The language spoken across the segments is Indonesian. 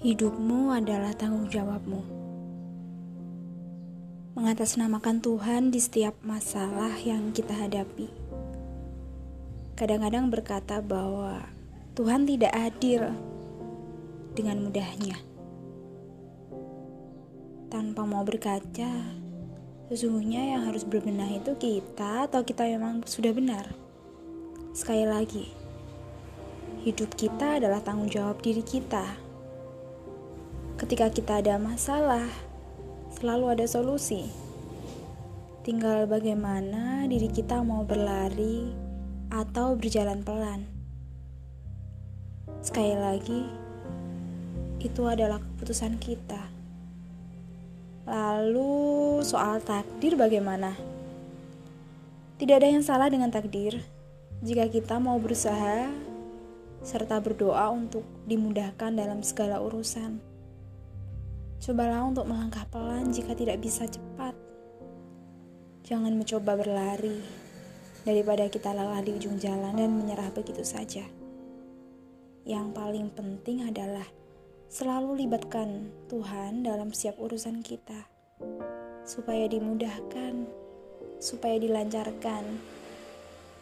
Hidupmu adalah tanggung jawabmu. Mengatasnamakan Tuhan di setiap masalah yang kita hadapi. Kadang-kadang berkata bahwa Tuhan tidak adil dengan mudahnya. Tanpa mau berkaca, sesungguhnya yang harus berbenah itu kita atau kita memang sudah benar. Sekali lagi, hidup kita adalah tanggung jawab diri kita Ketika kita ada masalah, selalu ada solusi. Tinggal bagaimana diri kita mau berlari atau berjalan pelan. Sekali lagi, itu adalah keputusan kita. Lalu, soal takdir bagaimana? Tidak ada yang salah dengan takdir jika kita mau berusaha serta berdoa untuk dimudahkan dalam segala urusan. Cobalah untuk melangkah pelan jika tidak bisa cepat. Jangan mencoba berlari daripada kita lelah di ujung jalan dan menyerah begitu saja. Yang paling penting adalah selalu libatkan Tuhan dalam setiap urusan kita, supaya dimudahkan, supaya dilancarkan,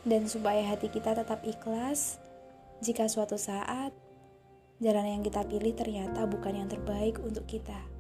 dan supaya hati kita tetap ikhlas jika suatu saat jalan yang kita pilih ternyata bukan yang terbaik untuk kita.